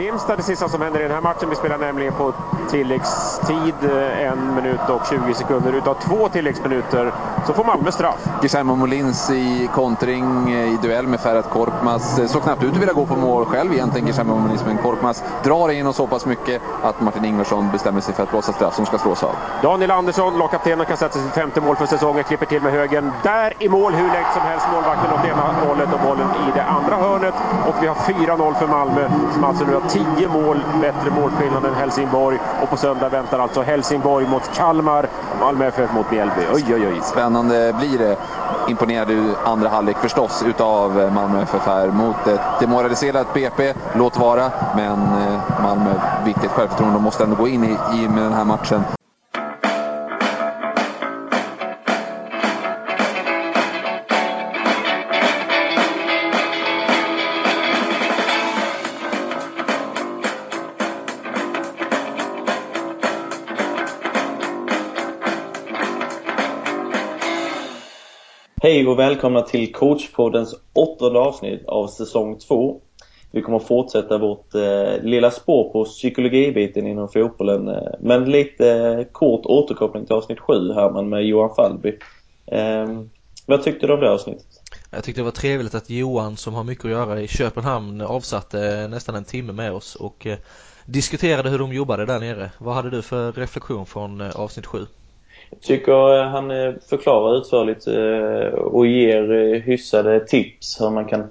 Malmö-Grimsta det sista som händer i den här matchen. Vi spelar nämligen på tilläggstid, en minut och 20 sekunder. Utav två tilläggsminuter så får Malmö straff. Guillermo Molins i kontring i duell med Ferhat Korkmaz. Såg knappt ut att vilja gå på mål själv egentligen, Guillermo Molins, men Korkmaz drar in och så pass mycket att Martin Ingvarsson bestämmer sig för att blåsa straff som ska slås av. Daniel Andersson, lagkaptenen, kan sätta sitt femte mål för säsongen. Klipper till med högen. Där i mål hur lätt som helst. Målvakten åt ena hållet och bollen i det andra hörnet. Och vi har 4-0 för Malmö som alltså nu har 10 mål bättre målskillnad än Helsingborg. Och på söndag väntar alltså Helsingborg mot Kalmar, Malmö FF mot Mjällby. Oj, oj, oj. Spännande blir det. Imponerad i andra halvlek förstås utav eh, Malmö FF här mot ett demoraliserat BP. Låt vara, men eh, Malmö, vilket självförtroende de måste ändå gå in i, i med den här matchen. Och välkomna till coachpoddens åttonde avsnitt av säsong två. Vi kommer fortsätta vårt eh, lilla spår på psykologibiten inom fotbollen. Eh, men lite eh, kort återkoppling till avsnitt sju här med Johan Fallby. Eh, vad tyckte du om det avsnittet? Jag tyckte det var trevligt att Johan som har mycket att göra i Köpenhamn avsatte eh, nästan en timme med oss och eh, diskuterade hur de jobbade där nere. Vad hade du för reflektion från eh, avsnitt sju? Jag tycker eh, han eh, förklarar utförligt eh, och ger hyssade tips hur man kan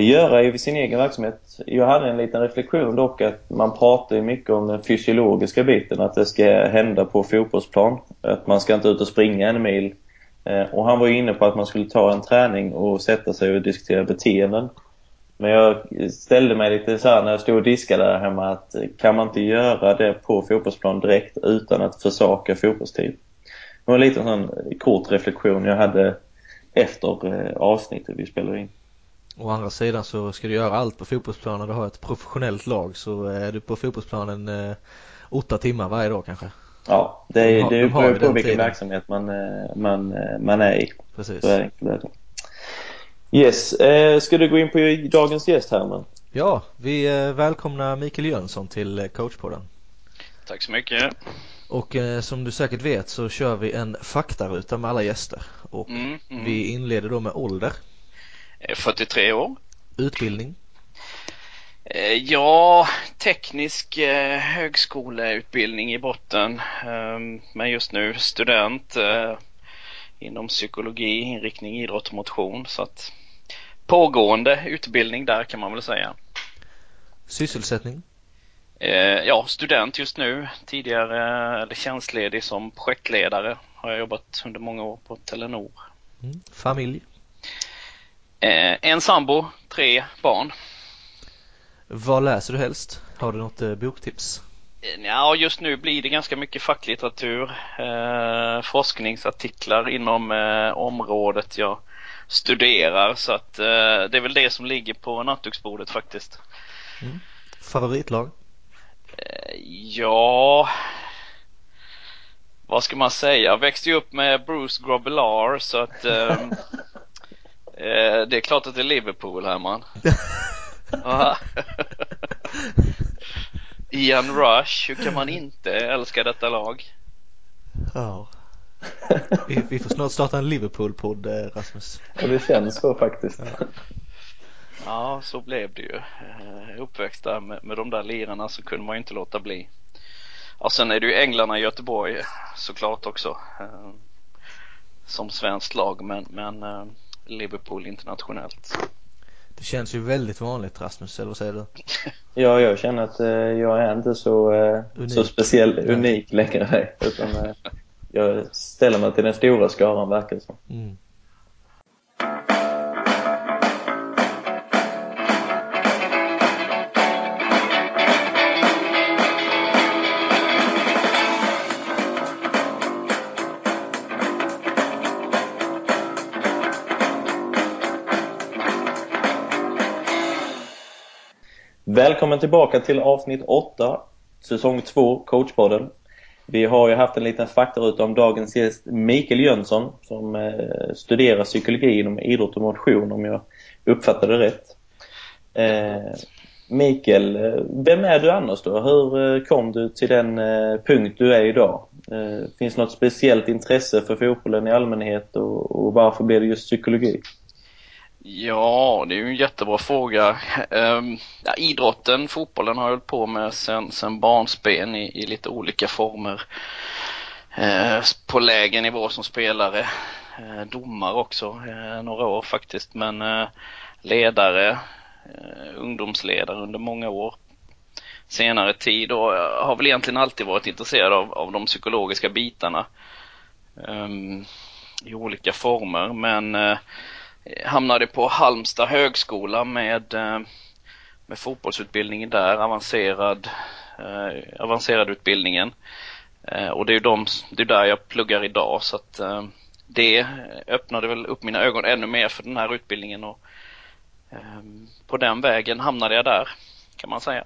göra i sin egen verksamhet. Jag hade en liten reflektion dock att man pratar mycket om den fysiologiska biten, att det ska hända på fotbollsplan. Att man ska inte ut och springa en mil. Och han var inne på att man skulle ta en träning och sätta sig och diskutera beteenden. Men jag ställde mig lite så här när jag stod och diskade där hemma att kan man inte göra det på fotbollsplan direkt utan att försaka fotbollstid? Det var en liten sån kort reflektion jag hade efter avsnittet vi spelade in. Å andra sidan så ska du göra allt på fotbollsplanen du har ett professionellt lag så är du på fotbollsplanen eh, åtta timmar varje dag kanske. Ja, det, är, de har, det beror på vilken tiden. verksamhet man, man, man är i. Precis. Så är det. Yes, eh, ska du gå in på dagens gäst Herman? Ja, vi eh, välkomnar Mikael Jönsson till eh, coachpodden. Tack så mycket. Och eh, som du säkert vet så kör vi en faktaruta med alla gäster och mm, mm. vi inleder då med ålder. 43 eh, år. Utbildning? Eh, ja, teknisk högskoleutbildning i botten. Ehm, men just nu student inom psykologi, inriktning idrott och motion. Så att pågående utbildning där kan man väl säga. Sysselsättning? Eh, ja, student just nu. Tidigare, eller tjänstledig som projektledare har jag jobbat under många år på Telenor. Mm. Familj? Eh, en sambo, tre barn. Vad läser du helst? Har du något eh, boktips? Ja, just nu blir det ganska mycket facklitteratur, eh, forskningsartiklar inom eh, området jag studerar så att eh, det är väl det som ligger på nattduksbordet faktiskt. Mm. Favoritlag? Eh, ja, vad ska man säga? Jag växte ju upp med Bruce Grobbelaar så att ehm, eh, det är klart att det är Liverpool, Herman. Ian Rush, hur kan man inte älska detta lag? Ja. Vi, vi får snart starta en Liverpool-podd, eh, Rasmus. Ja, det känns så faktiskt. Ja. ja, så blev det ju. Eh, uppväxt där med, med de där lirarna så kunde man ju inte låta bli. Ja, sen är det ju Änglarna i Göteborg såklart också. Eh, som svenskt lag, men, men Liverpool internationellt. Det känns ju väldigt vanligt Rasmus, eller vad säger du? Ja, jag känner att eh, jag är inte så, eh, så speciell, unik längre. Utan eh, jag ställer mig till den stora skaran verkar det som. Mm. Välkommen tillbaka till avsnitt 8, säsong 2, coachpodden. Vi har ju haft en liten faktaruta om dagens gäst Mikael Jönsson som eh, studerar psykologi inom idrott och motion om jag uppfattade det rätt. Eh, Mikael, eh, vem är du annars då? Hur eh, kom du till den eh, punkt du är idag? Finns det något speciellt intresse för fotbollen i allmänhet och, och varför blev det just psykologi? Ja, det är ju en jättebra fråga. Ehm, ja, idrotten, fotbollen har jag hållit på med sen, sen barnsben i, i lite olika former. Ehm, på lägre nivå som spelare, Domar domare också, eh, några år faktiskt, men eh, ledare, eh, ungdomsledare under många år. Senare tid och har väl egentligen alltid varit intresserad av, av de psykologiska bitarna um, i olika former, men hamnade på Halmstad högskola med, eh, med fotbollsutbildningen där, avancerad, eh, avancerad utbildningen. Eh, och det är de, det är där jag pluggar idag så att eh, det öppnade väl upp mina ögon ännu mer för den här utbildningen och ehm, på den vägen hamnade jag där kan man säga.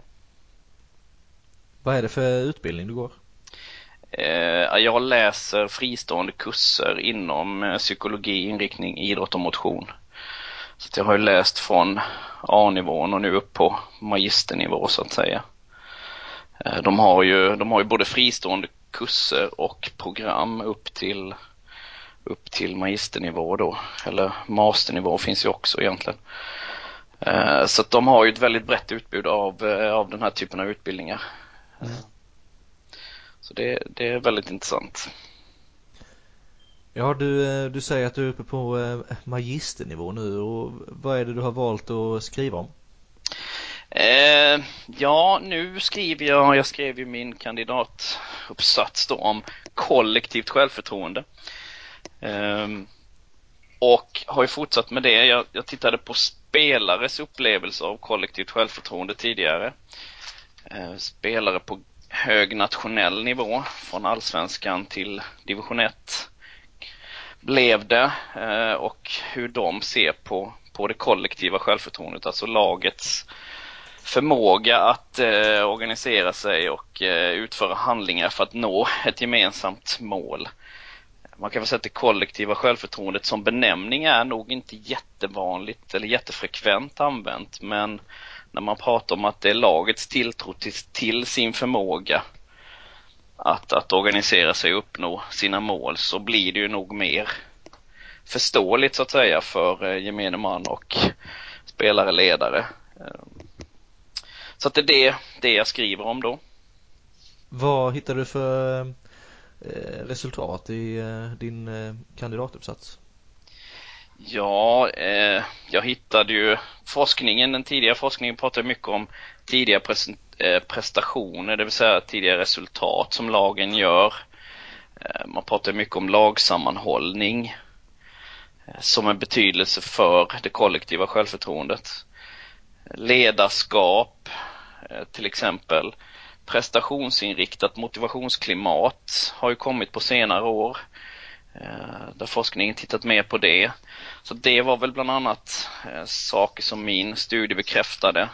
Vad är det för utbildning du går? Eh, jag läser fristående kurser inom eh, psykologi, inriktning, idrott och motion. Så jag har ju läst från A-nivån och nu upp på magisternivå så att säga. Eh, de har ju, de har ju både fristående kurser och program upp till upp till magisternivå då, eller masternivå finns ju också egentligen. Eh, så att de har ju ett väldigt brett utbud av, av den här typen av utbildningar. Mm. Så det, det är väldigt intressant. Ja, du, eh, du säger att du är uppe på eh, magisternivå nu och vad är det du har valt att skriva om? Eh, ja, nu skriver jag, jag skrev ju min kandidatuppsats då om kollektivt självförtroende. Eh, och har ju fortsatt med det. Jag, jag tittade på spelares upplevelse av kollektivt självförtroende tidigare. Eh, spelare på hög nationell nivå, från allsvenskan till division 1 blev det eh, och hur de ser på, på det kollektiva självförtroendet, alltså lagets förmåga att eh, organisera sig och eh, utföra handlingar för att nå ett gemensamt mål. Man kan väl säga att det kollektiva självförtroendet som benämning är nog inte jättevanligt eller jättefrekvent använt men när man pratar om att det är lagets tilltro till, till sin förmåga att, att organisera sig och uppnå sina mål så blir det ju nog mer förståeligt så att säga för eh, gemene man och spelare, ledare. Eh, så att det är det, det jag skriver om då. Vad hittar du för eh, resultat i din kandidatuppsats? Ja, eh, jag hittade ju forskningen, den tidiga forskningen pratade mycket om tidiga Eh, prestationer, det vill säga tidiga resultat som lagen gör. Eh, man pratar mycket om lagsammanhållning eh, som en betydelse för det kollektiva självförtroendet. Ledarskap eh, till exempel. Prestationsinriktat motivationsklimat har ju kommit på senare år. Eh, där forskningen tittat mer på det. Så det var väl bland annat eh, saker som min studie bekräftade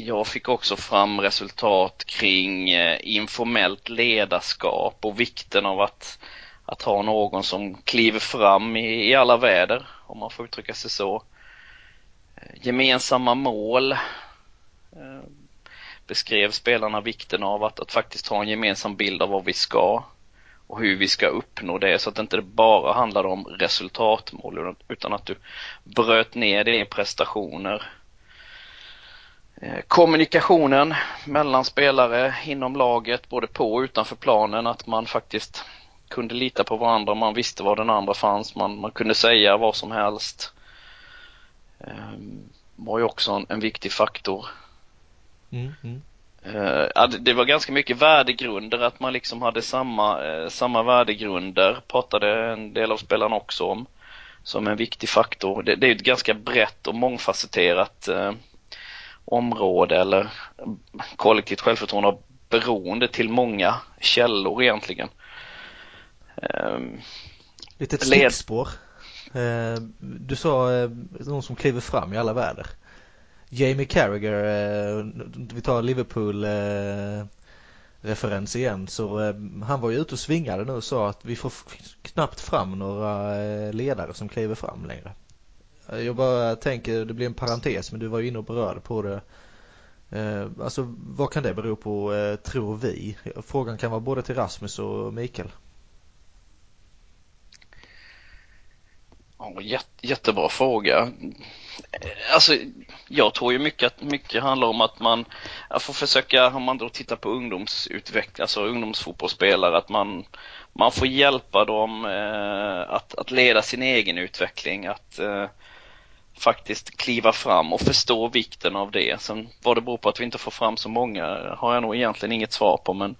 jag fick också fram resultat kring eh, informellt ledarskap och vikten av att, att ha någon som kliver fram i, i alla väder, om man får uttrycka sig så. Eh, gemensamma mål eh, beskrev spelarna vikten av att, att faktiskt ha en gemensam bild av vad vi ska och hur vi ska uppnå det så att det inte bara handlar om resultatmål utan att du bröt ner det i prestationer eh, kommunikationen mellan spelare inom laget, både på och utanför planen, att man faktiskt kunde lita på varandra, man visste var den andra fanns, man, man kunde säga vad som helst. Ehm, var ju också en, en viktig faktor. Mm, mm. Uh, det var ganska mycket värdegrunder, att man liksom hade samma, uh, samma värdegrunder, pratade en del av spelarna också om, som en viktig faktor. Det, det är ett ganska brett och mångfacetterat uh, område eller kollektivt självförtroende har beroende till många källor egentligen. Um, Litet stickspår. Uh, du sa uh, någon som kliver fram i alla väder. Jamie Carragher, eh, vi tar Liverpool eh, referens igen så eh, han var ju ute och svingade nu och sa att vi får knappt fram några eh, ledare som kliver fram längre. Jag bara tänker, det blir en parentes men du var ju inne och berörde på det. Eh, alltså vad kan det bero på eh, tror vi? Frågan kan vara både till Rasmus och Mikael. Ja, jättebra fråga. Alltså, jag tror ju mycket att mycket handlar om att man att får försöka, om man då tittar på ungdomsutveckling, alltså ungdomsfotbollsspelare, att man, man får hjälpa dem eh, att, att leda sin egen utveckling, att eh, faktiskt kliva fram och förstå vikten av det. Sen vad det beror på att vi inte får fram så många har jag nog egentligen inget svar på men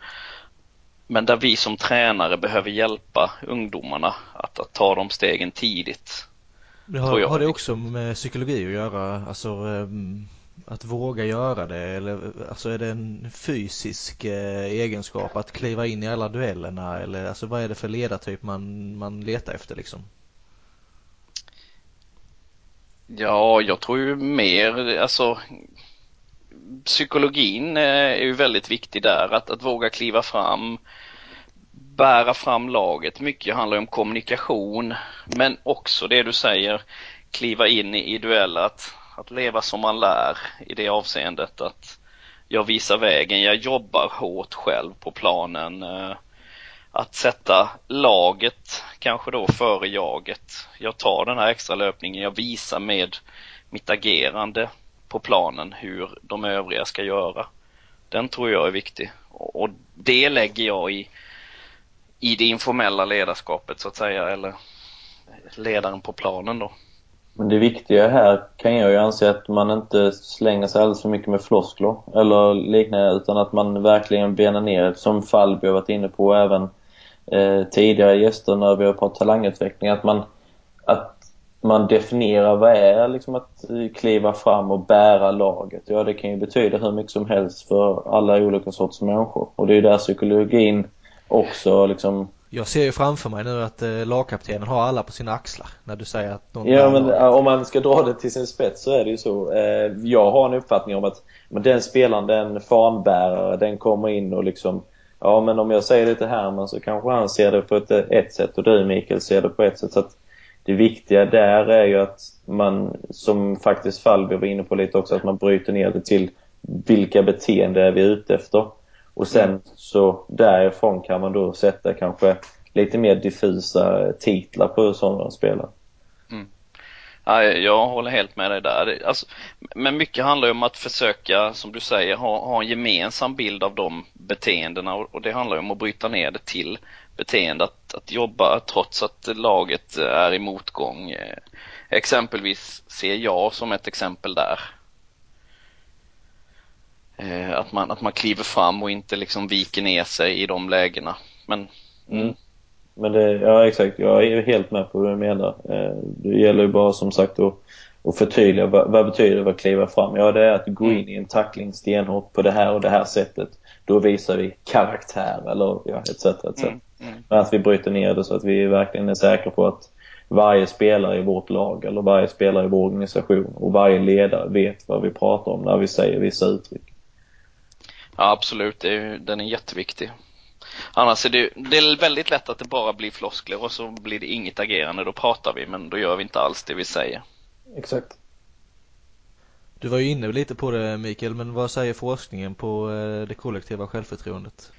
men där vi som tränare behöver hjälpa ungdomarna att, att ta de stegen tidigt. Det har, har det också med psykologi att göra? Alltså ehm, att våga göra det? Eller alltså är det en fysisk eh, egenskap att kliva in i alla duellerna? Eller alltså vad är det för ledartyp man, man letar efter liksom? Ja, jag tror ju mer, alltså psykologin eh, är ju väldigt viktig där, att, att våga kliva fram, bära fram laget. Mycket handlar om kommunikation, men också det du säger, kliva in i, i dueller, att, att leva som man lär i det avseendet att jag visar vägen, jag jobbar hårt själv på planen. Eh, att sätta laget kanske då före jaget. Jag tar den här extra löpningen, jag visar med mitt agerande på planen hur de övriga ska göra. Den tror jag är viktig och det lägger jag i, i det informella ledarskapet så att säga eller ledaren på planen då. Men det viktiga här kan jag ju anse att man inte slänger sig alldeles för mycket med floskler eller liknande utan att man verkligen benar ner som Falby har varit inne på även eh, tidigare gäster när vi har pratat talangutveckling att man, att man definierar vad är liksom att eh, kliva fram och bära laget. Ja, det kan ju betyda hur mycket som helst för alla olika sorters människor. Och det är ju där psykologin också liksom jag ser ju framför mig nu att eh, lagkaptenen har alla på sina axlar när du säger att någon Ja men laget. om man ska dra det till sin spets så är det ju så. Eh, jag har en uppfattning om att men den spelaren, den fanbärare, den kommer in och liksom Ja men om jag säger det till Herman så kanske han ser det på ett, ett sätt och du Mikael ser det på ett sätt. Så att det viktiga där är ju att man, som faktiskt Falby var inne på lite också, att man bryter ner det till vilka beteenden är vi ute efter. Och sen mm. så därifrån kan man då sätta kanske lite mer diffusa titlar på sådana spelar. Mm. Ja, jag håller helt med dig där. Alltså, men mycket handlar ju om att försöka, som du säger, ha, ha en gemensam bild av de beteendena och, och det handlar ju om att bryta ner det till beteende att, att jobba trots att laget är i motgång. Eh, exempelvis ser jag som ett exempel där. Eh, att man, att man kliver fram och inte liksom viker ner sig i de lägena. Men, mm. mm. Men det, ja exakt, jag är helt med på vad du menar. Eh, det gäller ju bara som sagt att, att förtydliga vad, vad betyder det att kliva fram? Ja det är att gå in i en tackling stenhårt på det här och det här sättet. Då visar vi karaktär eller ja, etc. etc. Mm. Mm. Men att vi bryter ner det så att vi verkligen är säkra på att varje spelare i vårt lag eller varje spelare i vår organisation och varje ledare vet vad vi pratar om när vi säger vissa uttryck. Ja absolut, det är, den är jätteviktig. Annars är det, det är väldigt lätt att det bara blir floskler och så blir det inget agerande. Då pratar vi men då gör vi inte alls det vi säger. Exakt. Du var ju inne lite på det Mikael, men vad säger forskningen på eh, det kollektiva självförtroendet?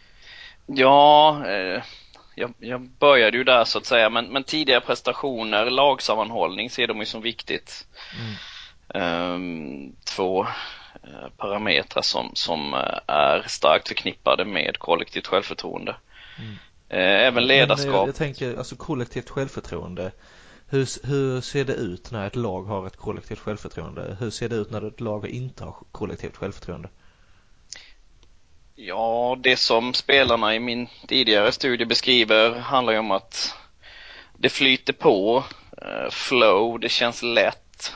Ja, eh, jag, jag, började ju där så att säga, men, men tidiga prestationer, lagsammanhållning ser de ju som viktigt. Mm. Um, två parametrar som, som uh, är starkt förknippade med kollektivt självförtroende. Mm. Uh, även ledarskap. Men, jag tänker, alltså kollektivt självförtroende. Hur, hur ser det ut när ett lag har ett kollektivt självförtroende? Hur ser det ut när ett lag inte har kollektivt självförtroende? Ja, det som spelarna i min tidigare studie beskriver handlar ju om att det flyter på, eh, flow, det känns lätt.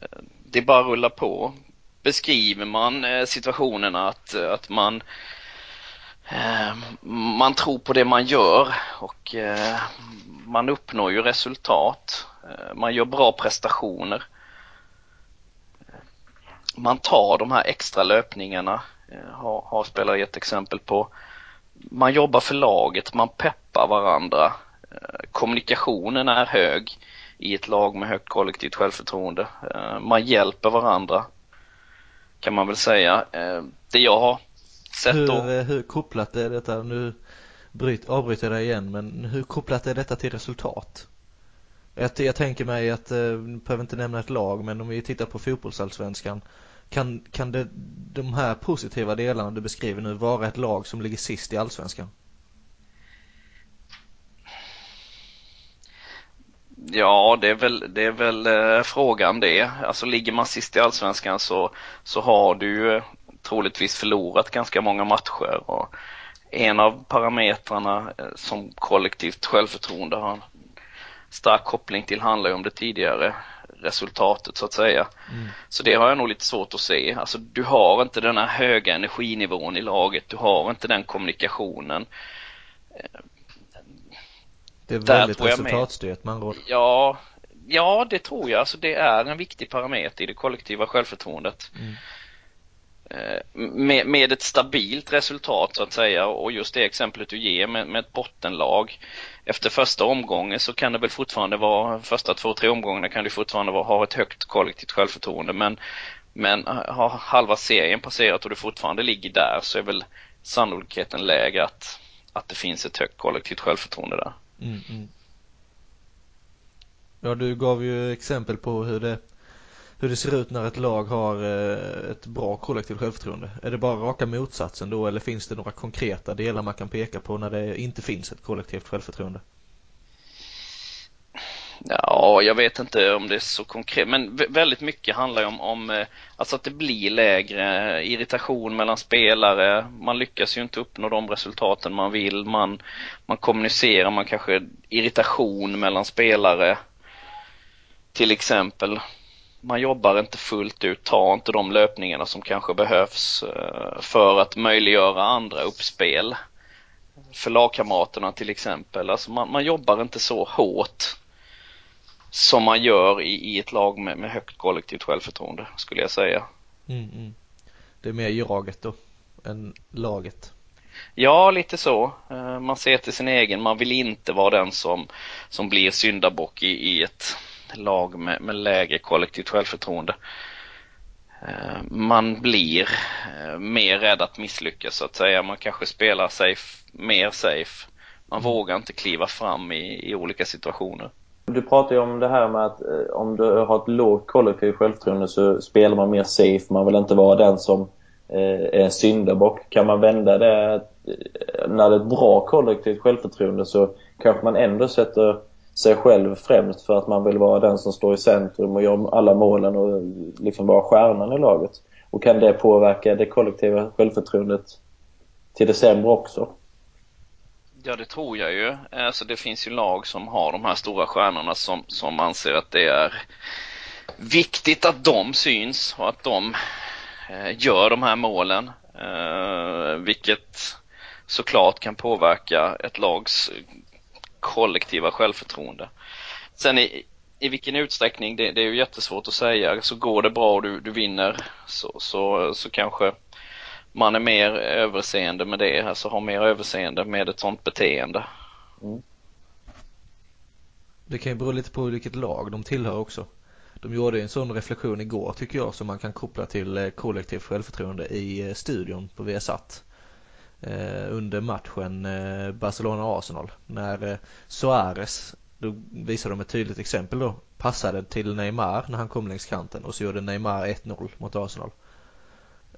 Eh, det bara rullar på. Beskriver man eh, situationen situationerna att, att man eh, man tror på det man gör och eh, man uppnår ju resultat. Man gör bra prestationer. Man tar de här extra löpningarna har, har spelare gett exempel på. Man jobbar för laget, man peppar varandra. Kommunikationen är hög. i ett lag med högt kollektivt självförtroende. Man hjälper varandra kan man väl säga. Det jag har sett hur, då. Hur kopplat är detta, nu bryt, avbryter jag dig igen, men hur kopplat är detta till resultat? Jag, jag tänker mig att, nu behöver inte nämna ett lag, men om vi tittar på fotbollsallsvenskan kan, kan det, de här positiva delarna du beskriver nu vara ett lag som ligger sist i allsvenskan? Ja, det är väl, det är väl eh, frågan det. Alltså ligger man sist i allsvenskan så, så har du ju troligtvis förlorat ganska många matcher. Och en av parametrarna eh, som kollektivt självförtroende har en stark koppling till handlar ju om det tidigare resultatet så att säga. Mm. Så det har jag nog lite svårt att se. Alltså du har inte den här höga energinivån i laget, du har inte den kommunikationen. Det är väldigt resultatstyrt man råd. Ja, ja det tror jag. Alltså det är en viktig parameter i det kollektiva självförtroendet. Mm. Eh, med, med, ett stabilt resultat så att säga och just det exemplet du ger med, med ett bottenlag efter första omgången så kan det väl fortfarande vara, första två, tre omgångarna kan det fortfarande vara, ha ett högt kollektivt självförtroende men men har halva serien passerat och du fortfarande ligger där så är väl sannolikheten lägre att, att det finns ett högt kollektivt självförtroende där. Mm, mm. Ja, du gav ju exempel på hur det hur det ser ut när ett lag har eh, ett bra kollektivt självförtroende. Är det bara raka motsatsen då eller finns det några konkreta delar man kan peka på när det inte finns ett kollektivt självförtroende? Ja, jag vet inte om det är så konkret, men väldigt mycket handlar ju om, om eh, alltså att det blir lägre eh, irritation mellan spelare. Man lyckas ju inte uppnå de resultaten man vill. Man, man kommunicerar, man kanske irritation mellan spelare. Till exempel man jobbar inte fullt ut, tar inte de löpningarna som kanske behövs eh, för att möjliggöra andra uppspel. För lagkamraterna till exempel. Alltså man, man jobbar inte så hårt som man gör i, i ett lag med, med högt kollektivt självförtroende skulle jag säga. Mm, mm. Det är mer jaget då än laget? Ja, lite så. Eh, man ser till sin egen, man vill inte vara den som, som blir syndabock i, i ett lag med, med lägre kollektivt självförtroende. Eh, man blir eh, mer rädd att misslyckas så att säga. Man kanske spelar safe, mer safe. Man mm. vågar inte kliva fram i, i olika situationer. Du pratar ju om det här med att eh, om du har ett lågt kollektivt självförtroende så spelar man mer safe. Man vill inte vara den som eh, är syndabock. Kan man vända det eh, när det är ett bra kollektivt självförtroende så kanske man ändå sätter sig själv främst för att man vill vara den som står i centrum och gör alla målen och eh, liksom vara stjärnan i laget. Och kan det påverka det kollektiva självförtroendet till det sämre också? Ja, det tror jag ju. Alltså, det finns ju lag som har de här stora stjärnorna som, som anser att det är viktigt att de syns och att de eh, gör de här målen. Eh, vilket såklart kan påverka ett lags kollektiva självförtroende. Sen i, i vilken utsträckning, det, det, är ju jättesvårt att säga. Så går det bra och du, du vinner så, så, så kanske man är mer överseende med det, alltså har mer överseende med ett sånt beteende. Mm. Det kan ju bero lite på vilket lag de tillhör också. De gjorde en sån reflektion igår tycker jag som man kan koppla till eh, kollektivt självförtroende i eh, studion på Viasat eh, under matchen Barcelona-Arsenal. När Suarez, då visade de ett tydligt exempel då, passade till Neymar när han kom längs kanten och så gjorde Neymar 1-0 mot Arsenal.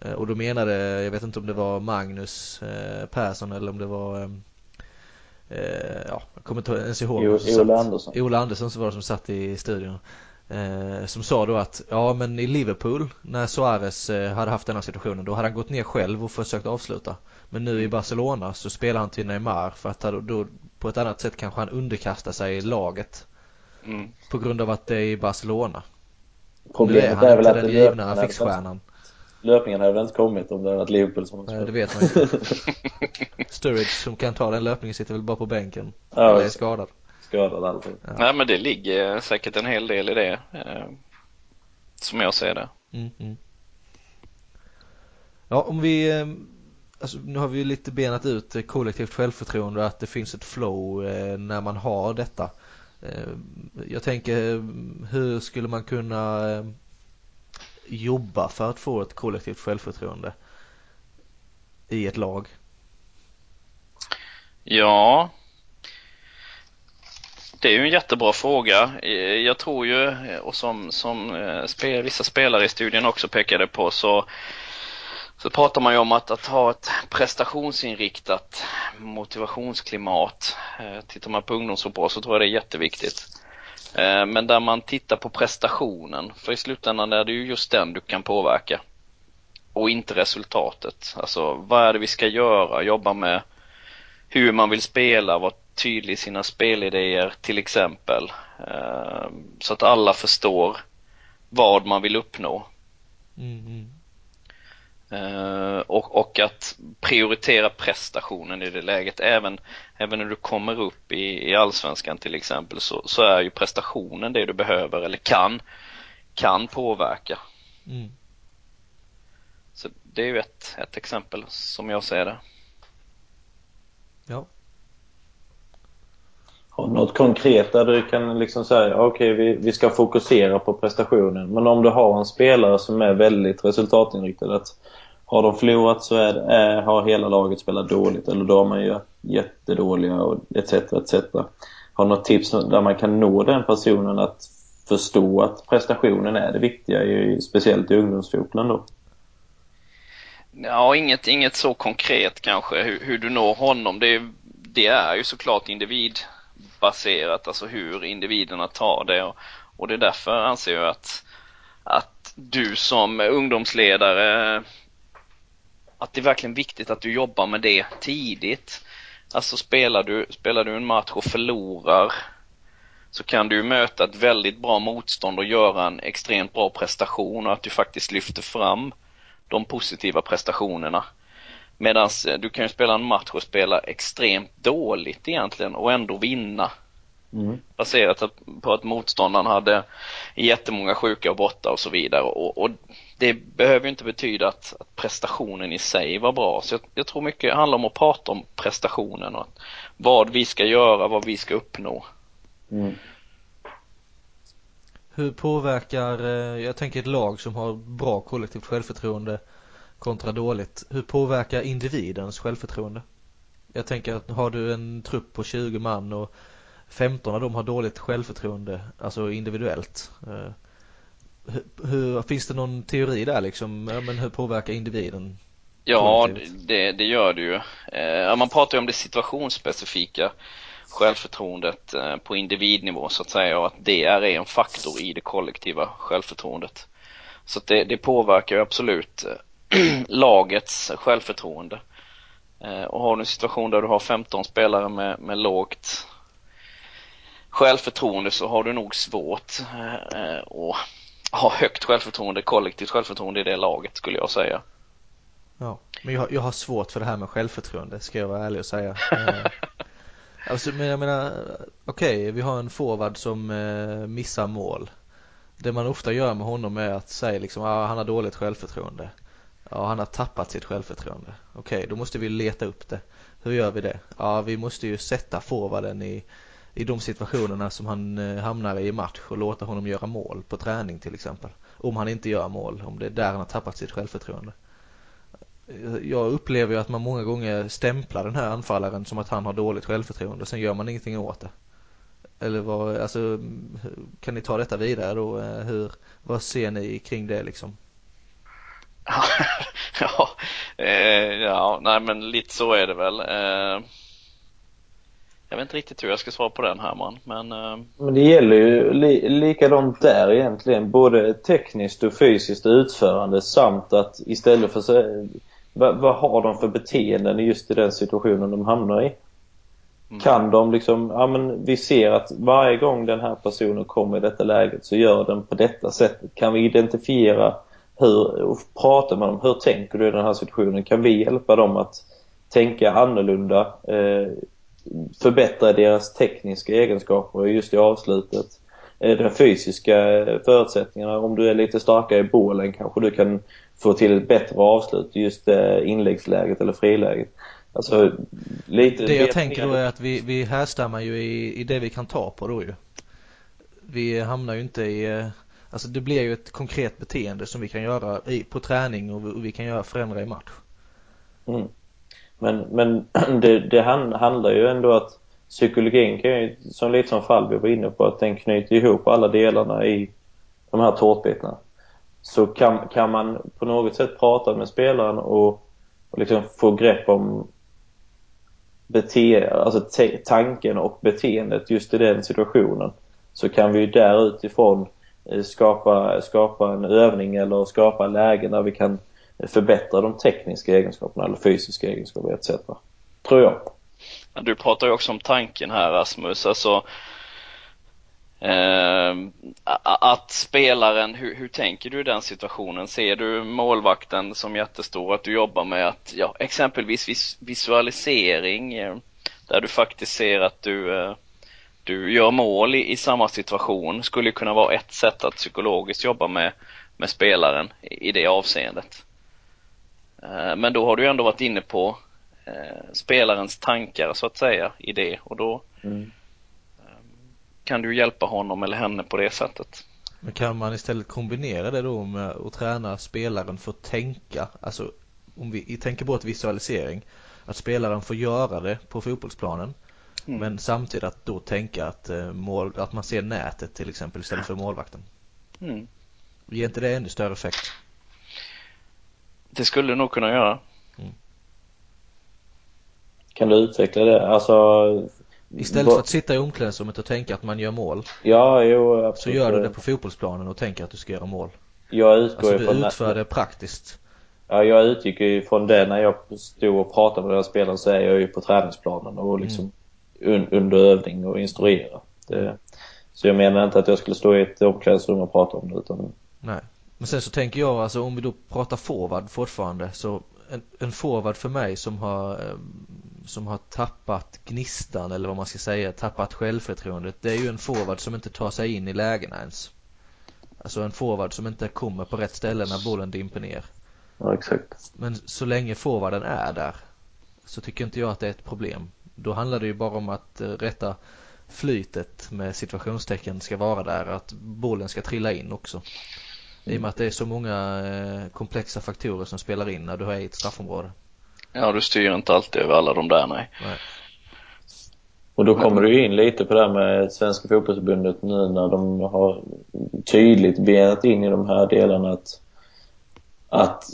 Eh, och då menade, jag vet inte om det var Magnus eh, Persson eller om det var eh, eh ja, jag kommer inte ens ihåg. Ola Andersson. Ola Andersson som var det som satt i studion. Eh, som sa då att ja men i Liverpool när Suarez eh, hade haft den här situationen då hade han gått ner själv och försökt avsluta. Men nu i Barcelona så spelar han till Neymar för att då, på ett annat sätt kanske han underkastar sig laget. Mm. På grund av att det är i Barcelona. Problemet är, är väl att den givna fixstjärnan. Löpningen hade väl inte kommit om det hade varit Liverpool som Nej, det vet man inte. Sturridge som kan ta den löpningen sitter väl bara på bänken. Ja, eller är skadad. Skadad alltid. Ja. Nej men det ligger säkert en hel del i det. Eh, som jag ser det. Mm, mm. Ja om vi eh, Alltså, nu har vi ju lite benat ut kollektivt självförtroende och att det finns ett flow eh, när man har detta. Jag tänker, hur skulle man kunna jobba för att få ett kollektivt självförtroende i ett lag? Ja, det är ju en jättebra fråga. Jag tror ju, och som, som eh, spel, vissa spelare i studien också pekade på, så, så pratar man ju om att, att ha ett prestationsinriktat motivationsklimat. Eh, tittar man på ungdomsfotboll så tror jag det är jätteviktigt. Eh, men där man tittar på prestationen, för i slutändan är det ju just den du kan påverka. Och inte resultatet. Alltså vad är det vi ska göra? Jobba med hur man vill spela, vara tydlig i sina spelidéer till exempel. Eh, så att alla förstår vad man vill uppnå. Mm. mm. Och, och, att prioritera prestationen i det läget. Även, även när du kommer upp i, i allsvenskan till exempel så, så är ju prestationen det du behöver eller kan, kan påverka. Mm. Så det är ju ett, ett exempel som jag ser det. Ja. Har något konkret där du kan liksom säga okej okay, vi, vi ska fokusera på prestationen. Men om du har en spelare som är väldigt resultatinriktad att har de förlorat så är, är, har hela laget spelat dåligt eller då har man ju jättedåliga och etc. etc. Har något tips där man kan nå den personen att förstå att prestationen är det viktiga, i, speciellt i ungdomsfotbollen då? Ja, inget, inget så konkret kanske hur, hur du når honom. Det, det är ju såklart individbaserat, alltså hur individerna tar det. Och, och det är därför anser jag att, att du som ungdomsledare, att det är verkligen viktigt att du jobbar med det tidigt. Alltså spelar du, spelar du en match och förlorar så kan du möta ett väldigt bra motstånd och göra en extremt bra prestation och att du faktiskt lyfter fram de positiva prestationerna. Medan eh, du kan ju spela en match och spela extremt dåligt egentligen och ändå vinna. Mm. Baserat på att motståndaren hade jättemånga sjuka och borta och så vidare. Och, och det behöver ju inte betyda att, att, prestationen i sig var bra. Så jag, jag, tror mycket handlar om att prata om prestationen och vad vi ska göra, vad vi ska uppnå. Mm. Hur påverkar, eh, jag tänker ett lag som har bra kollektivt självförtroende kontra dåligt. Hur påverkar individens självförtroende? Jag tänker att har du en trupp på 20 man och 15 av dem har dåligt självförtroende, alltså individuellt. Hur, hur, finns det någon teori där liksom? Ja, men hur påverkar individen? Ja, det, det gör det ju. Eh, man pratar ju om det situationsspecifika självförtroendet eh, på individnivå så att säga och att det är en faktor i det kollektiva självförtroendet. Så att det, det påverkar ju absolut eh, lagets självförtroende. Och har du en situation där du har 15 spelare med, med lågt självförtroende så har du nog svårt att ha högt självförtroende, kollektivt självförtroende i det laget skulle jag säga. Ja, men jag, jag har svårt för det här med självförtroende ska jag vara ärlig och säga. Alltså, men jag menar, okej, okay, vi har en forward som eh, missar mål. Det man ofta gör med honom är att säga liksom, ah, han har dåligt självförtroende. Ja, han har tappat sitt självförtroende. Okej, okay, då måste vi leta upp det. Hur gör vi det? Ja, vi måste ju sätta forwarden i, i de situationerna som han eh, hamnar i match och låta honom göra mål på träning till exempel. Om han inte gör mål, om det är där han har tappat sitt självförtroende eh, jag upplever ju att man många gånger stämplar den här anfallaren som att han har dåligt självförtroende sen gör man ingenting åt det. Eller vad, alltså kan ni ta detta vidare då? Eh, hur, vad ser ni kring det liksom? ja, eh, ja, nej men lite så är det väl. Eh, jag vet inte riktigt hur jag ska svara på den Herman, men... Eh... Men det gäller ju li likadant där egentligen. Både tekniskt och fysiskt utförande samt att istället för så vad, vad har de för beteenden just i den situationen de hamnar i? Mm. Kan de liksom, ja men vi ser att varje gång den här personen kommer i detta läget så gör den på detta sättet. Kan vi identifiera hur, och prata med dem, hur tänker du i den här situationen? Kan vi hjälpa dem att tänka annorlunda? Eh, förbättra deras tekniska egenskaper just i avslutet? Eh, de fysiska förutsättningarna, om du är lite starkare i bålen kanske du kan få till ett bättre avslut just eh, inläggsläget eller friläget. Alltså, lite det jag tänker då är att vi, vi härstammar ju i, i det vi kan ta på då ju. Vi hamnar ju inte i, eh, alltså det blir ju ett konkret beteende som vi kan göra i, på träning och vi, och vi kan göra förändra i match. Mm. Men, men det, det handlar ju ändå att psykologin kan ju, som lite som fall var inne på, att den knyter ihop alla delarna i de här tårtbitarna. Så kan, kan man på något sätt prata med spelaren och, och liksom få grepp om bete alltså tanken och beteendet just i den situationen så kan vi ju där utifrån eh, skapa, skapa en övning eller skapa lägen där vi kan förbättra de tekniska egenskaperna eller fysiska egenskaperna etc. Tror jag. Du pratar ju också om tanken här Rasmus, alltså eh, att spelaren, hur, hur, tänker du i den situationen? Ser du målvakten som jättestor, att du jobbar med att, ja, exempelvis vis, visualisering eh, där du faktiskt ser att du, eh, du gör mål i, i, samma situation skulle kunna vara ett sätt att psykologiskt jobba med, med spelaren i, i det avseendet. Eh, men då har du ändå varit inne på eh, spelarens tankar så att säga i det och då mm. kan du hjälpa honom eller henne på det sättet. Men kan man istället kombinera det då med att träna spelaren för att tänka, alltså om vi tänker bort visualisering, att spelaren får göra det på fotbollsplanen mm. men samtidigt att då tänka att, eh, mål, att man ser nätet till exempel istället för målvakten. Mm. Ger inte det ännu större effekt? Det skulle du nog kunna göra. Mm. Kan du utveckla det? Alltså... Istället för att sitta i omklädningsrummet och tänka att man gör mål. Ja, jo absolut. Så gör du det på fotbollsplanen och tänker att du ska göra mål. Jag utgår alltså du utför det praktiskt. Ja, jag utgick ju från det när jag stod och pratade med den här spelaren så är jag ju på träningsplanen och liksom mm. un under övning och instruera. Det, så jag menar inte att jag skulle stå i ett omklädningsrum och prata om det utan... Nej. Men sen så tänker jag alltså om vi då pratar forward fortfarande så en, en forward för mig som har eh, som har tappat gnistan eller vad man ska säga, tappat självförtroendet. Det är ju en forward som inte tar sig in i lägena ens. Alltså en forward som inte kommer på rätt ställe när bollen dimper ner. Ja, exakt. Men så länge forwarden är där så tycker inte jag att det är ett problem. Då handlar det ju bara om att eh, rätta flytet med situationstecken ska vara där, att bollen ska trilla in också. I och med att det är så många eh, komplexa faktorer som spelar in när du är i ett straffområde. Ja, du styr inte alltid över alla de där, nej. nej. Och då kommer du in lite på det här med Svenska fotbollsförbundet nu när de har tydligt benat in i de här delarna att, att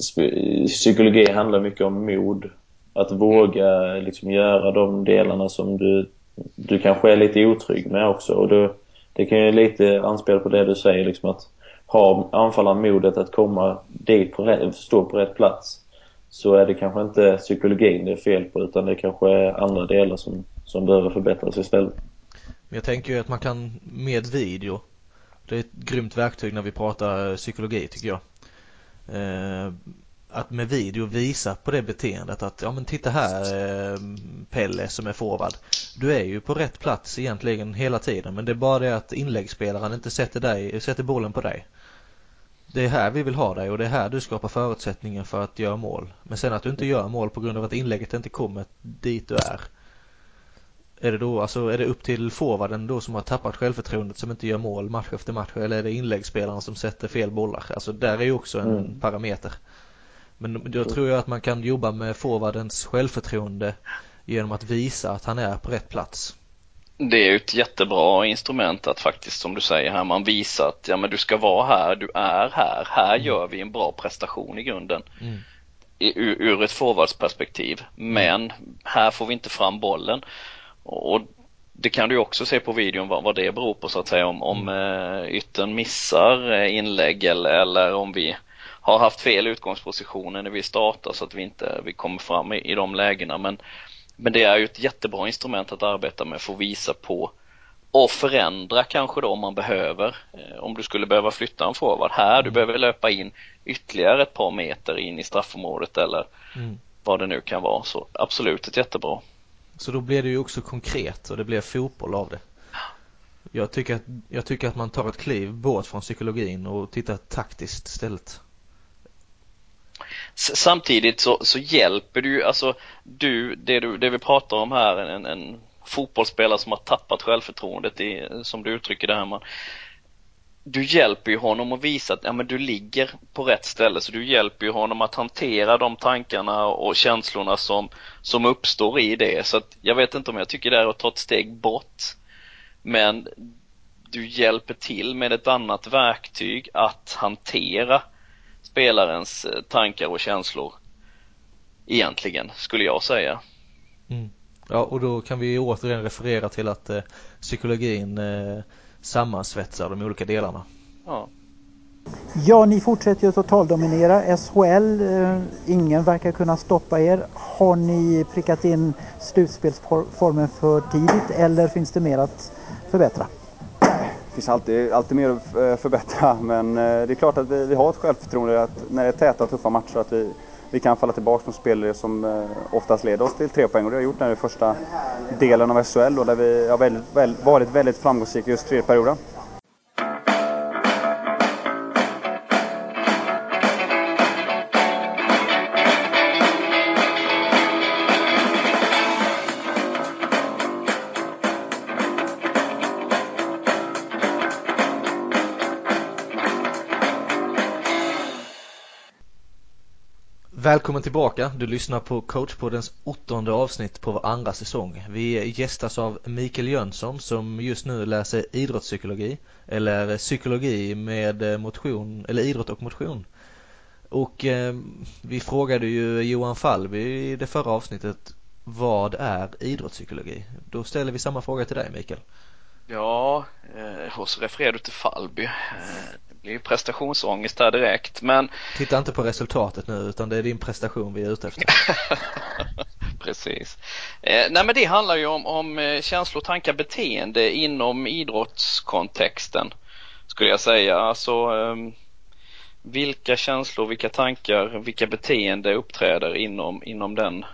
psykologi handlar mycket om mod. Att våga liksom göra de delarna som du, du kanske är lite otrygg med också. Och då, det kan ju lite anspela på det du säger liksom att har anfallaren modet att komma dit på rätt, stå på rätt plats så är det kanske inte psykologin det är fel på utan det kanske är andra delar som, som behöver förbättras istället. Men jag tänker ju att man kan med video det är ett grymt verktyg när vi pratar psykologi tycker jag. Eh, att med video visa på det beteendet att ja men titta här eh, Pelle som är forward. Du är ju på rätt plats egentligen hela tiden men det är bara det att inläggsspelaren inte sätter, dig, sätter bollen på dig det är här vi vill ha dig och det är här du skapar förutsättningar för att göra mål. Men sen att du inte gör mål på grund av att inlägget inte kommer dit du är. Är det då, alltså är det upp till forwarden då som har tappat självförtroendet som inte gör mål match efter match eller är det inläggsspelaren som sätter fel bollar? Alltså där är ju också en mm. parameter. Men då tror jag att man kan jobba med forwardens självförtroende genom att visa att han är på rätt plats det är ju ett jättebra instrument att faktiskt som du säger här man visar att ja men du ska vara här, du är här, här mm. gör vi en bra prestation i grunden. Mm. I, ur, ur, ett forwardsperspektiv. Men här får vi inte fram bollen. Och det kan du också se på videon vad, vad det beror på så att säga om, om mm. eh, yttern missar eh, inlägg eller, eller om vi har haft fel utgångspositioner när vi startar så att vi inte vi kommer fram i, i de lägena. Men men det är ju ett jättebra instrument att arbeta med för att visa på och förändra kanske då om man behöver. Eh, om du skulle behöva flytta en forward här, du mm. behöver löpa in ytterligare ett par meter in i straffområdet eller mm. vad det nu kan vara. Så absolut ett jättebra. Så då blir det ju också konkret och det blir fotboll av det. Jag tycker att, jag tycker att man tar ett kliv bort från psykologin och tittar taktiskt istället samtidigt så, så hjälper du alltså du det, du, det vi pratar om här, en, en fotbollsspelare som har tappat självförtroendet i, som du uttrycker det här man. Du hjälper ju honom att visa att ja, men du ligger på rätt ställe så du hjälper ju honom att hantera de tankarna och känslorna som, som uppstår i det. Så att jag vet inte om jag tycker det är att ta ett steg bort men du hjälper till med ett annat verktyg att hantera spelarens eh, tankar och känslor egentligen skulle jag säga. Mm. Ja och då kan vi återigen referera till att eh, psykologin eh, sammansvetsar de olika delarna. Ja. Ja, ni fortsätter ju att totaldominera SHL. Eh, ingen verkar kunna stoppa er. Har ni prickat in slutspelsformen för tidigt eller finns det mer att förbättra? Det finns alltid, alltid mer att eh, förbättra men eh, det är klart att vi, vi har ett självförtroende att när det är täta och tuffa matcher att vi, vi kan falla tillbaka som spelare som eh, oftast leder oss till tre poäng och det har gjort nu i första delen av SHL då, där vi har väldigt, varit väldigt framgångsrika just tredje perioden. Välkommen tillbaka. Du lyssnar på coachpoddens åttonde avsnitt på vår andra säsong. Vi gästas av Mikael Jönsson som just nu läser idrottspsykologi eller psykologi med eh, motion eller idrott och motion. Och eh, vi frågade ju Johan Falby i det förra avsnittet vad är idrottspsykologi? Då ställer vi samma fråga till dig Mikael. Ja, eh, och så refererar du till Falby. Eh, det blir prestationsångest där direkt men Titta inte på resultatet nu utan det är din prestation vi är ute efter. Precis. Eh, nej men det handlar ju om, om eh, känslor, tankar, beteende inom idrottskontexten skulle jag säga. Alltså eh, vilka känslor, vilka tankar, vilka beteende uppträder inom, inom den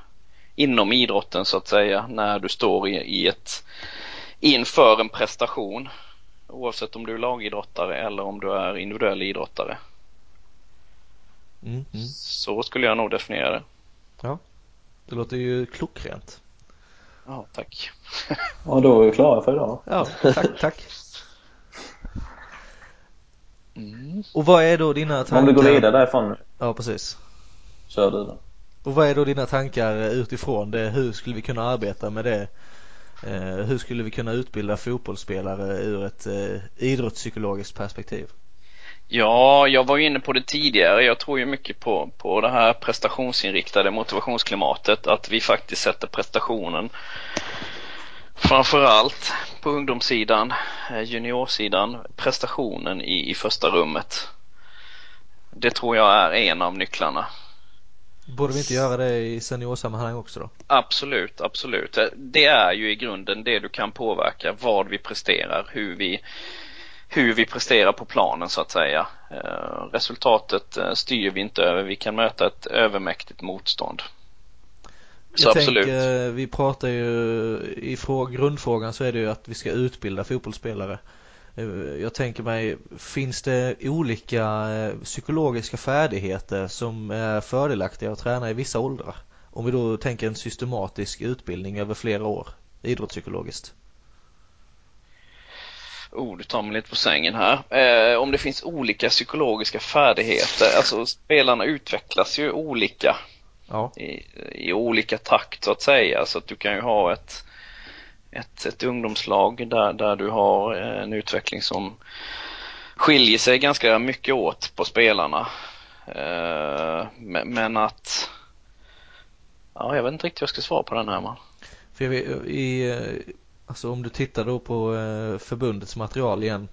inom idrotten så att säga när du står i, i ett inför en prestation oavsett om du är lagidrottare eller om du är individuell idrottare. Mm, mm. Så skulle jag nog definiera det. Ja, det låter ju klockrent. Ja, tack. ja, då är vi klara för idag. Ja, tack, tack. Mm. Och vad är då dina tankar? Om vi går vidare därifrån. Ja, precis. Kör du då. Och vad är då dina tankar utifrån det? Hur skulle vi kunna arbeta med det Eh, Eh, hur skulle vi kunna utbilda fotbollsspelare ur ett eh, idrottspsykologiskt perspektiv? Ja, jag var ju inne på det tidigare. Jag tror ju mycket på, på det här prestationsinriktade motivationsklimatet. Att vi faktiskt sätter prestationen framförallt på ungdomssidan, eh, juniorsidan, prestationen i, i första rummet. Det tror jag är en av nycklarna. Borde vi inte göra det i seniorsammanhang också då? Absolut, absolut. Det är ju i grunden det du kan påverka, vad vi presterar, hur vi, hur vi presterar på planen så att säga. Eh, resultatet eh, styr vi inte över, vi kan möta ett övermäktigt motstånd. Så Jag absolut. Tänker, vi pratar ju i grundfrågan så är det ju att vi ska utbilda fotbollsspelare. Eh, jag tänker mig, finns det olika eh, psykologiska färdigheter som är fördelaktiga att träna i vissa åldrar? Om vi då tänker en systematisk utbildning över flera år, idrottspsykologiskt. Oh, du tar mig lite på sängen här. Eh, om det finns olika psykologiska färdigheter, alltså spelarna utvecklas ju olika ja. i, i olika takt så att säga. Så att du kan ju ha ett ett, ett ungdomslag där, där du har eh, en utveckling som skiljer sig ganska mycket åt på spelarna. Eh, men att Ja, jag vet inte riktigt hur jag ska svara på den här man. För jag vet, i, eh, alltså om du tittar då på förbundets material igen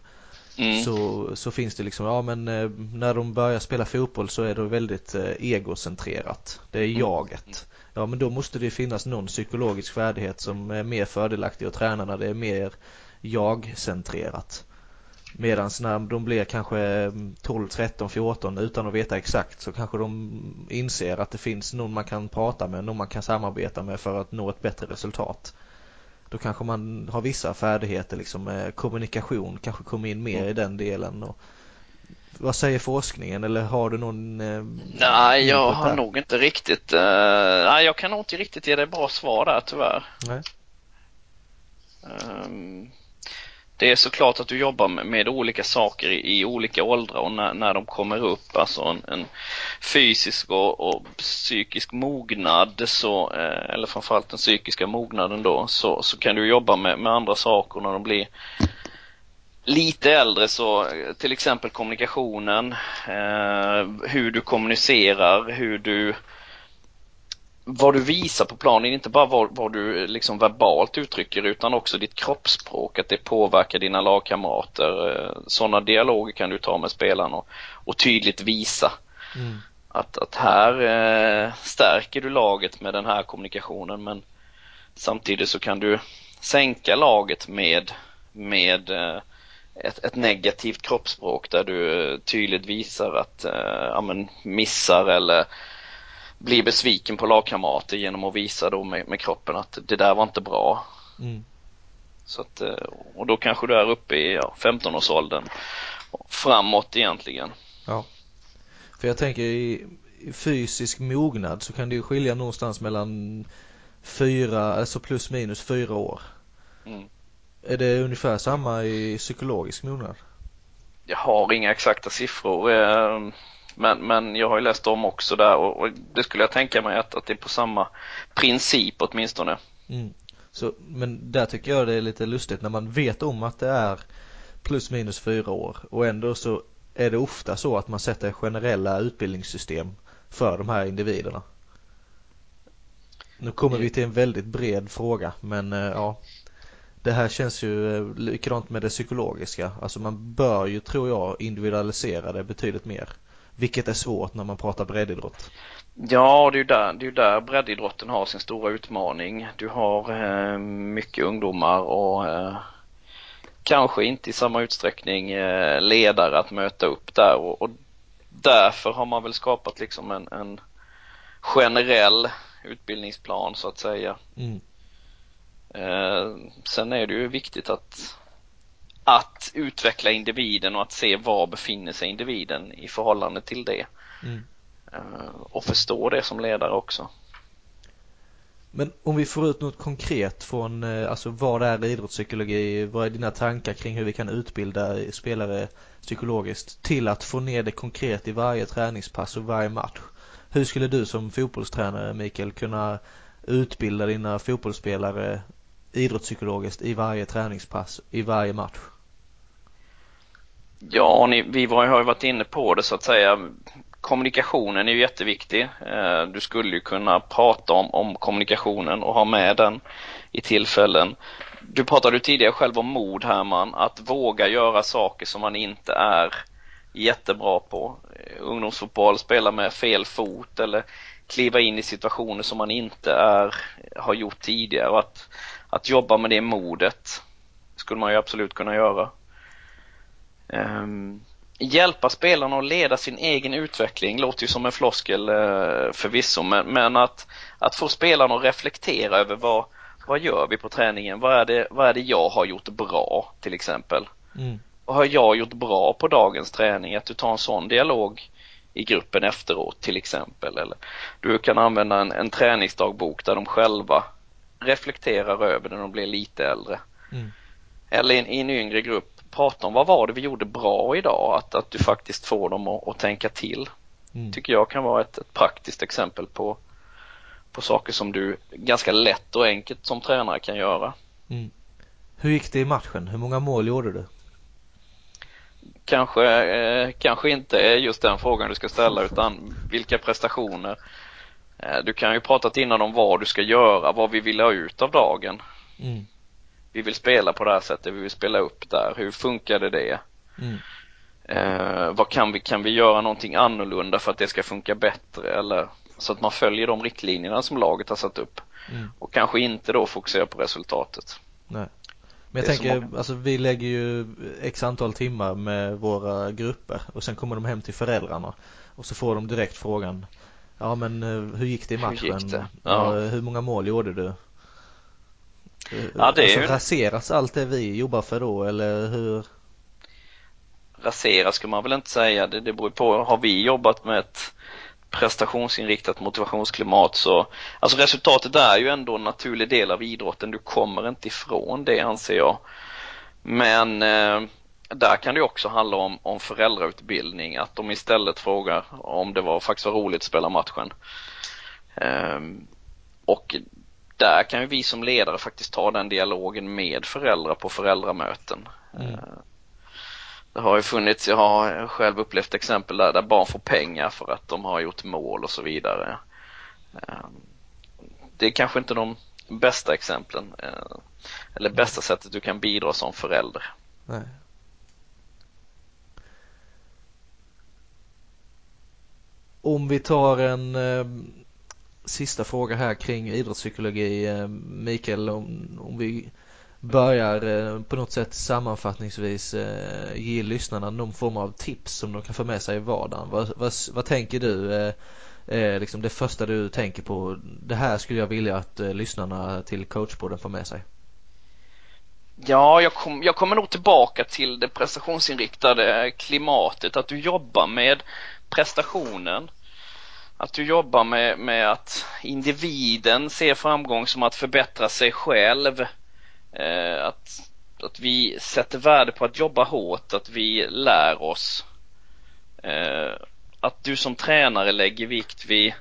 mm. så, så finns det liksom, ja men eh, när de börjar spela fotboll så är det väldigt egocentrerat. Det är mm. jaget. Ja men då måste det finnas någon psykologisk färdighet som är mer fördelaktig att träna när det är mer jag-centrerat. Medan när de blir kanske 12, 13, 14 utan att veta exakt så kanske de inser att det finns någon man kan prata med, någon man kan samarbeta med för att nå ett bättre resultat. Då kanske man har vissa färdigheter liksom kommunikation kanske kommer in mer i den delen och vad säger forskningen eller har du någon eh, Nej, jag har nog inte riktigt, eh, nej jag kan nog inte riktigt ge dig bra svar där tyvärr. Nej. Um, det är såklart att du jobbar med, med olika saker i, i, olika åldrar och när, när de kommer upp, alltså en, en fysisk och, och, psykisk mognad, så, eh, eller framförallt den psykiska mognaden då, så, så kan du jobba med, med andra saker när de blir lite äldre. Så eh, till exempel kommunikationen, eh, hur du kommunicerar, hur du vad du visar på planen, inte bara vad, vad, du liksom verbalt uttrycker utan också ditt kroppsspråk, att det påverkar dina lagkamrater. Eh, Sådana dialoger kan du ta med spelarna och, och tydligt visa. Mm. Att, att här eh, stärker du laget med den här kommunikationen men samtidigt så kan du sänka laget med, med eh, ett, ett, negativt kroppsspråk där du tydligt visar att eh, ja, missar eller blir besviken på lagkamrater genom att visa då med, med kroppen att det där var inte bra. Mm. Så att, eh, och då kanske du är uppe i ja, 15-årsåldern framåt egentligen. Ja. För jag tänker i, i fysisk mognad så kan det ju skilja någonstans mellan fyra, alltså plus minus fyra år. Mm. Är det ungefär samma i psykologisk mognad? Jag har inga exakta siffror. Men, men jag har ju läst om också där och, och det skulle jag tänka mig att, att det är på samma princip åtminstone. Mm. Så, men där tycker jag det är lite lustigt när man vet om att det är plus minus fyra år och ändå så är det ofta så att man sätter generella utbildningssystem för de här individerna. Nu kommer vi till en väldigt bred fråga men eh, ja det här känns ju eh, likadant med det psykologiska. Alltså man bör ju, tror jag, individualisera det betydligt mer. Vilket är svårt när man pratar breddidrott. Ja, det är ju där, det är där breddidrotten har sin stora utmaning. Du har eh, mycket ungdomar och eh, kanske inte i samma utsträckning eh, ledare att möta upp där och, och, därför har man väl skapat liksom en, en generell utbildningsplan så att säga. Mm. Eh, sen är det ju viktigt att, att utveckla individen och att se var befinner sig individen i förhållande till det. Mm. Eh, och förstå det som ledare också. Men om vi får ut något konkret från, eh, alltså vad är idrottspsykologi? Vad är dina tankar kring hur vi kan utbilda spelare psykologiskt till att få ner det konkret i varje träningspass och varje match? Hur skulle du som fotbollstränare Mikael kunna utbilda dina fotbollsspelare idrottspsykologiskt i varje träningspass, i varje match? Ja, ni, vi har ju varit inne på det så att säga. Kommunikationen är ju jätteviktig. Eh, du skulle ju kunna prata om, om kommunikationen och ha med den i tillfällen. Du pratade tidigare själv om mod Herman, att våga göra saker som man inte är jättebra på. Eh, ungdomsfotboll, spela med fel fot eller kliva in i situationer som man inte är, har gjort tidigare och att att jobba med det modet skulle man ju absolut kunna göra. Um, hjälpa spelarna att leda sin egen utveckling låter ju som en floskel uh, förvisso men, men att, att få spelarna att reflektera över vad, vad gör vi på träningen? Vad är det, vad är det jag har gjort bra till exempel? Mm. Vad har jag gjort bra på dagens träning? Att du tar en sån dialog i gruppen efteråt till exempel. Eller du kan använda en, en träningsdagbok där de själva reflekterar över när de blir lite äldre. Mm. Eller i, i en yngre grupp, prata om vad var det vi gjorde bra idag? Att, att du faktiskt får dem att, att tänka till. Mm. Tycker jag kan vara ett, ett, praktiskt exempel på, på saker som du ganska lätt och enkelt som tränare kan göra. Mm. Hur gick det i matchen? Hur många mål gjorde du? Kanske, eh, kanske inte är just den frågan du ska ställa utan vilka prestationer Eh, du kan ju prata innan om vad du ska göra, vad vi vill ha ut av dagen. Mm. Vi vill spela på det här sättet, vi vill spela upp där. Hur funkade det? Mm. Eh, vad kan vi, kan vi göra någonting annorlunda för att det ska funka bättre eller så att man följer de riktlinjerna som laget har satt upp. Mm. Och kanske inte då fokusera på resultatet. Nej. Men jag tänker, alltså vi lägger ju x antal timmar med våra grupper och sen kommer de hem till föräldrarna och så får de direkt frågan Ja men eh, hur gick det i matchen? Hur, gick det? Ja. hur många mål gjorde du? Ja, det alltså, är ju... raseras allt det vi jobbar för då eller hur? rasera skulle man väl inte säga. Det, det beror på, har vi jobbat med ett prestationsinriktat motivationsklimat så, alltså resultatet är ju ändå en naturlig del av idrotten. Du kommer inte ifrån det anser jag. Men eh, där kan det också handla om, om föräldrautbildning, att de istället frågar om det var faktiskt var roligt att spela matchen. Eh, och där kan ju vi som ledare faktiskt ta den dialogen med föräldrar på föräldramöten. Mm. Eh, det har ju funnits, jag har själv upplevt exempel där, där barn får pengar för att de har gjort mål och så vidare. Ehm, det är kanske inte de bästa exemplen eh, eller bästa sättet du kan bidra som förälder. Nej. Om vi tar en eh, sista fråga här kring idrottspsykologi, eh, Mikael, om, om vi börjar eh, på något sätt sammanfattningsvis eh, ge lyssnarna någon form av tips som de kan få med sig i vardagen. Vad, vad, vad tänker du eh, liksom det första du tänker på? Det här skulle jag vilja att lyssnarna till coachpodden får med sig. Ja, jag, kom, jag kommer nog tillbaka till det prestationsinriktade klimatet, att du jobbar med prestationen. Att du jobbar med, med att individen ser framgång som att förbättra sig själv Eh, att, att vi sätter värde på att jobba hårt, att vi lär oss. Eh, att du som tränare lägger vikt vid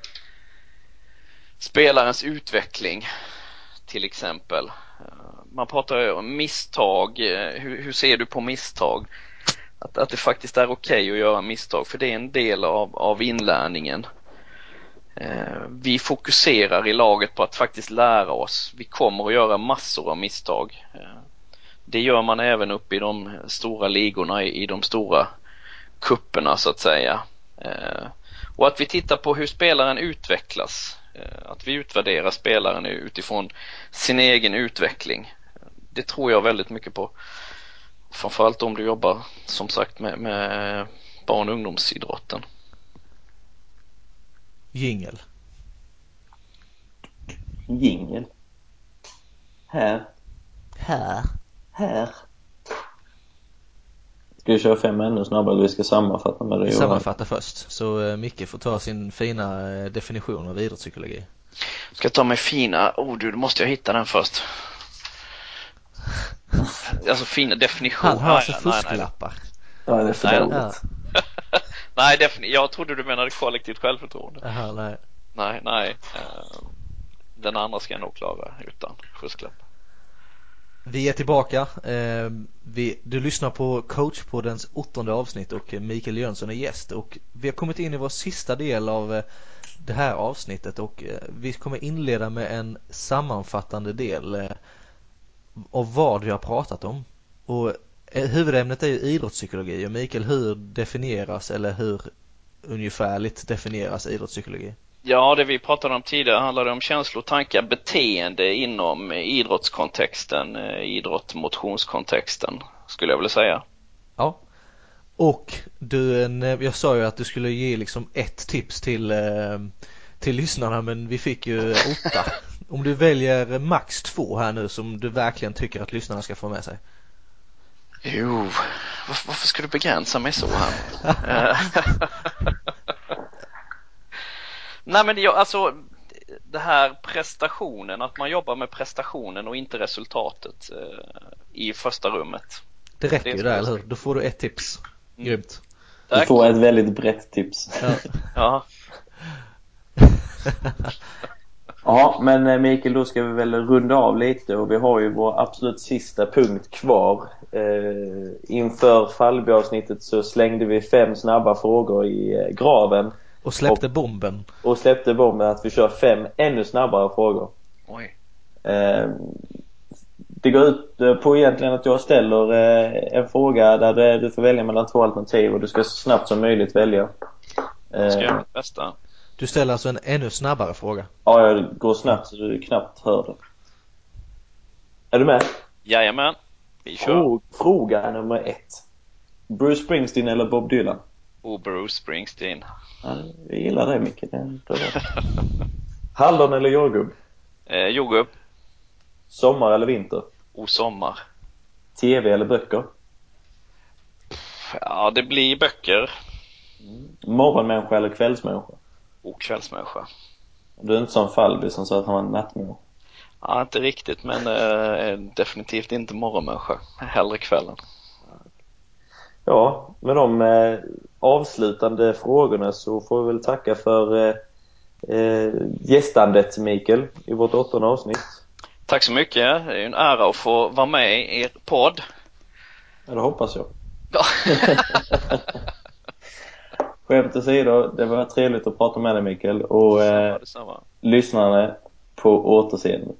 spelarens utveckling till exempel. Eh, man pratar om misstag, eh, hur, hur ser du på misstag? Att, att det faktiskt är okej okay att göra misstag för det är en del av, av inlärningen. Eh, vi fokuserar i laget på att faktiskt lära oss. Vi kommer att göra massor av misstag. Eh, det gör man även uppe i de stora ligorna, i de stora kupperna så att säga. Eh, och att vi tittar på hur spelaren utvecklas. Att vi utvärderar spelaren utifrån sin egen utveckling. Det tror jag väldigt mycket på. Framförallt om du jobbar som sagt med, med barn och ungdomsidrotten. Jingel. Jingel. Här. Här. Här. Ska vi köra fem ännu snabbare eller vi ska sammanfatta med det? Sammanfatta först, så uh, Micke får ta sin fina uh, definition av idrottspsykologi. Ska jag ta mig fina, oh du, då måste jag hitta den först. alltså fina definition. Han har alltså fusklappar. Ja, det är för dåligt. Nej, definitivt. Jag trodde du menade kollektivt självförtroende. Aha, nej. Nej, nej. Eh, den andra ska jag nog klara utan skjutskläpp. Vi är tillbaka. Eh, du lyssnar på coachpoddens åttonde avsnitt och Mikael Jönsson är gäst och vi har kommit in i vår sista del av eh, det här avsnittet och vi kommer inleda med en sammanfattande del av vad vi har pratat om. Och huvudämnet är ju idrottspsykologi och Mikael, hur definieras eller hur ungefärligt definieras idrottspsykologi? Ja, det vi pratade om tidigare handlade om känslor, tankar, beteende inom idrottskontexten, eh, idrott, motionskontexten skulle jag vilja säga. Ja. Och du, jag sa ju att du skulle ge liksom ett tips till, eh, till lyssnarna men vi fick ju åtta. Om du väljer max två här nu som du verkligen tycker att lyssnarna ska få med sig. Jo, varför ska du begränsa mig så här? Nej men jag, alltså det här prestationen, att man jobbar med prestationen och inte resultatet eh, i första rummet. Det räcker ju där, eller hur? Då får du ett tips. Mm. Grymt. Du får ett väldigt brett tips. Ja. ja. Ja, men eh, Mikael, då ska vi väl runda av lite och vi har ju vår absolut sista punkt kvar. Eh, inför Fallby-avsnittet så slängde vi fem snabba frågor i eh, graven. Och släppte och, bomben. Och släppte bomben att vi kör fem ännu snabbare frågor. Oj. Eh, det går ut eh, på egentligen att jag ställer eh, en fråga där du får välja mellan två alternativ och du ska så snabbt som möjligt välja. Jag ska göra mitt bästa. Du ställer alltså en ännu snabbare fråga? Ja, jag går snabbt så du knappt hör det. Är du med? Jajamän. Vi kör. Fråga nummer ett. Bruce Springsteen eller Bob Dylan? Oh, Bruce Springsteen. Ja, jag gillar det mycket. Det Hallon eller jordgubb? Eh, jordgubb. Sommar eller vinter? Oh, sommar. TV eller böcker? Ja, det blir böcker. Mm. Morgonmänniska eller kvällsmänniska? Och kvällsmänniska. Du är inte som Falby som sa att han var nattmänniska? Ja, inte riktigt men äh, definitivt inte morgonmänniska. Hellre kvällen. Ja, med de eh, avslutande frågorna så får vi väl tacka för eh, eh, gästandet Mikael i vårt åttonde avsnitt. Tack så mycket. Det är en ära att få vara med i er podd. Ja, det hoppas jag. Skämt åsido, det var trevligt att prata med dig Mikael och eh, lyssnarna på återseende.